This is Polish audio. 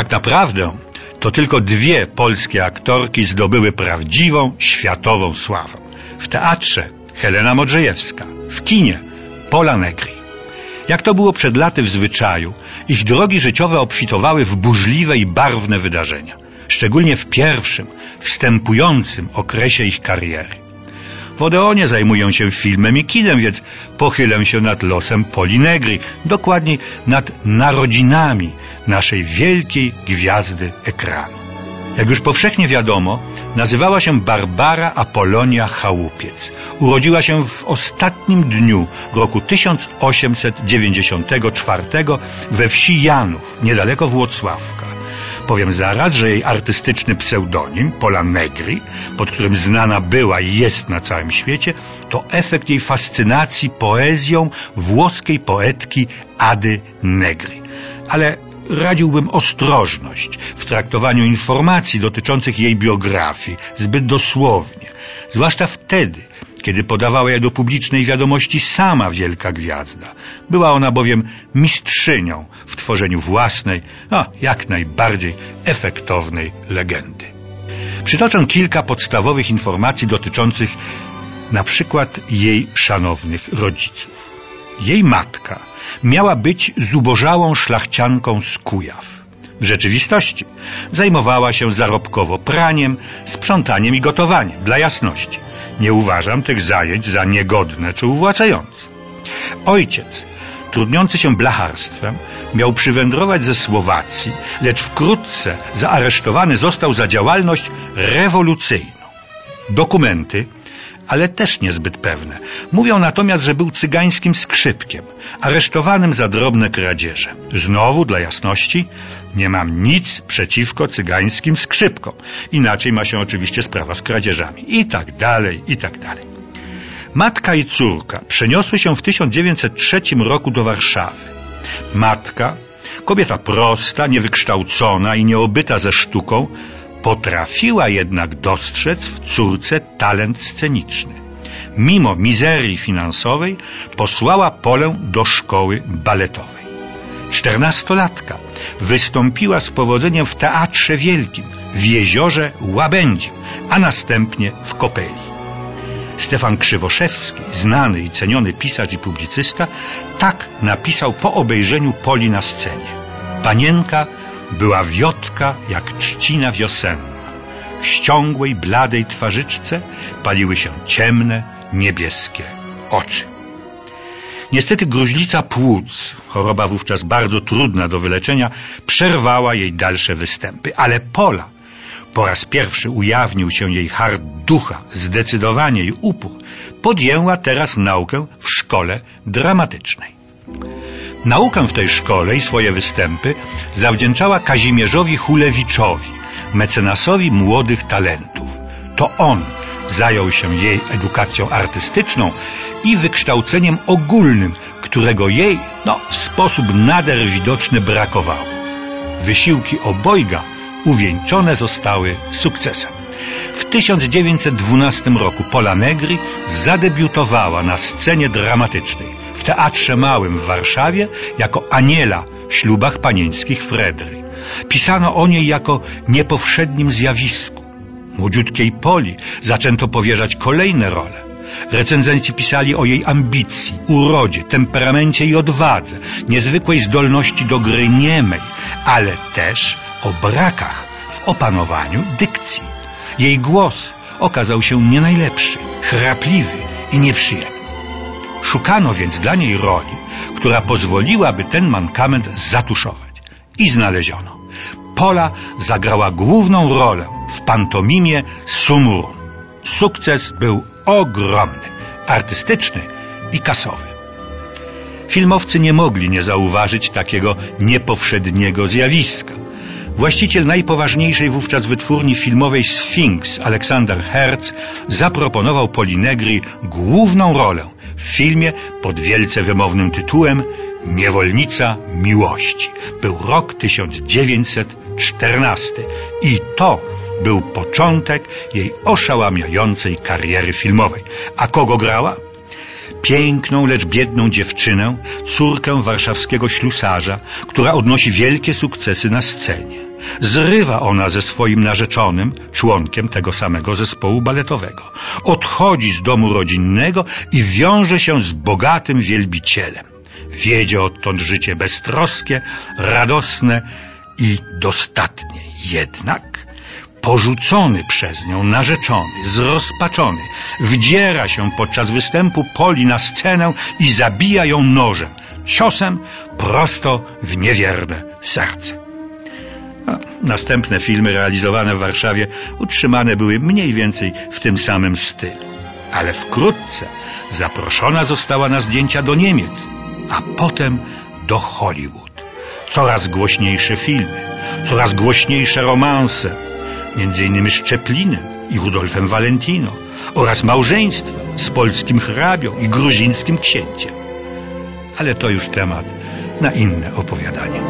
Tak naprawdę to tylko dwie polskie aktorki zdobyły prawdziwą, światową sławę. W teatrze Helena Modrzejewska, w kinie Pola Negri. Jak to było przed laty w zwyczaju, ich drogi życiowe obfitowały w burzliwe i barwne wydarzenia, szczególnie w pierwszym, wstępującym okresie ich kariery. W Odeonie zajmują się filmem i kinem, więc pochylę się nad losem Poli Negri, dokładniej nad narodzinami naszej wielkiej gwiazdy ekranu. Jak już powszechnie wiadomo, nazywała się Barbara Apolonia Chałupiec. Urodziła się w ostatnim dniu roku 1894 we wsi Janów, niedaleko Włocławka. Powiem zaraz, że jej artystyczny pseudonim, Pola Negri, pod którym znana była i jest na całym świecie, to efekt jej fascynacji poezją włoskiej poetki Ady Negri. Ale radziłbym ostrożność w traktowaniu informacji dotyczących jej biografii zbyt dosłownie, zwłaszcza wtedy, kiedy podawała je do publicznej wiadomości sama wielka gwiazda. Była ona bowiem mistrzynią w tworzeniu własnej, no jak najbardziej efektownej legendy. Przytoczę kilka podstawowych informacji dotyczących na przykład jej szanownych rodziców. Jej matka miała być zubożałą szlachcianką z Kujaw. W rzeczywistości zajmowała się zarobkowo praniem, sprzątaniem i gotowaniem, dla jasności. Nie uważam tych zajęć za niegodne czy uwłaczające. Ojciec, trudniący się blacharstwem, miał przywędrować ze Słowacji, lecz wkrótce zaaresztowany został za działalność rewolucyjną. Dokumenty ale też niezbyt pewne. Mówią natomiast, że był cygańskim skrzypkiem, aresztowanym za drobne kradzieże. Znowu, dla jasności, nie mam nic przeciwko cygańskim skrzypkom. Inaczej ma się oczywiście sprawa z kradzieżami. I tak dalej, i tak dalej. Matka i córka przeniosły się w 1903 roku do Warszawy. Matka, kobieta prosta, niewykształcona i nieobyta ze sztuką, Potrafiła jednak dostrzec w córce talent sceniczny. Mimo mizerii finansowej posłała Polę do szkoły baletowej. Czternastolatka wystąpiła z powodzeniem w Teatrze Wielkim, w jeziorze Łabędzim, a następnie w Kopeli. Stefan Krzywoszewski, znany i ceniony pisarz i publicysta, tak napisał po obejrzeniu Poli na scenie. Panienka była wiotka jak trzcina wiosenna. W ściągłej, bladej twarzyczce paliły się ciemne, niebieskie oczy. Niestety gruźlica płuc, choroba wówczas bardzo trudna do wyleczenia, przerwała jej dalsze występy, ale Pola po raz pierwszy ujawnił się jej hart ducha, zdecydowanie i upór, podjęła teraz naukę w szkole dramatycznej. Naukę w tej szkole i swoje występy zawdzięczała Kazimierzowi Hulewiczowi, mecenasowi młodych talentów. To on zajął się jej edukacją artystyczną i wykształceniem ogólnym, którego jej no, w sposób nader widoczny brakowało. Wysiłki obojga uwieńczone zostały sukcesem. W 1912 roku Pola Negri zadebiutowała na scenie dramatycznej w Teatrze Małym w Warszawie jako Aniela w ślubach panieńskich Fredry. Pisano o niej jako niepowszednim zjawisku. Młodziutkiej Poli zaczęto powierzać kolejne role. Recenzenci pisali o jej ambicji, urodzie, temperamencie i odwadze, niezwykłej zdolności do gry niemej, ale też o brakach w opanowaniu dykcji. Jej głos okazał się nie najlepszy, chrapliwy i nieprzyjemny. Szukano więc dla niej roli, która pozwoliłaby ten mankament zatuszować. I znaleziono. Pola zagrała główną rolę w pantomimie Sumurun. Sukces był ogromny, artystyczny i kasowy. Filmowcy nie mogli nie zauważyć takiego niepowszedniego zjawiska. Właściciel najpoważniejszej wówczas wytwórni filmowej Sphinx, Aleksander Hertz, zaproponował Polinegri główną rolę w filmie pod wielce wymownym tytułem Niewolnica Miłości. Był rok 1914 i to był początek jej oszałamiającej kariery filmowej. A kogo grała? Piękną, lecz biedną dziewczynę, córkę warszawskiego ślusarza, która odnosi wielkie sukcesy na scenie. Zrywa ona ze swoim narzeczonym, członkiem tego samego zespołu baletowego. Odchodzi z domu rodzinnego i wiąże się z bogatym wielbicielem. Wiedzie odtąd życie beztroskie, radosne i dostatnie. Jednak porzucony przez nią narzeczony, zrozpaczony, wdziera się podczas występu Poli na scenę i zabija ją nożem, ciosem prosto w niewierne serce. A następne filmy realizowane w Warszawie utrzymane były mniej więcej w tym samym stylu. Ale wkrótce zaproszona została na zdjęcia do Niemiec, a potem do Hollywood. Coraz głośniejsze filmy, coraz głośniejsze romanse, między innymi z Czeplinem i Rudolfem Valentino oraz małżeństwa z polskim hrabią i gruzińskim księciem. Ale to już temat na inne opowiadanie.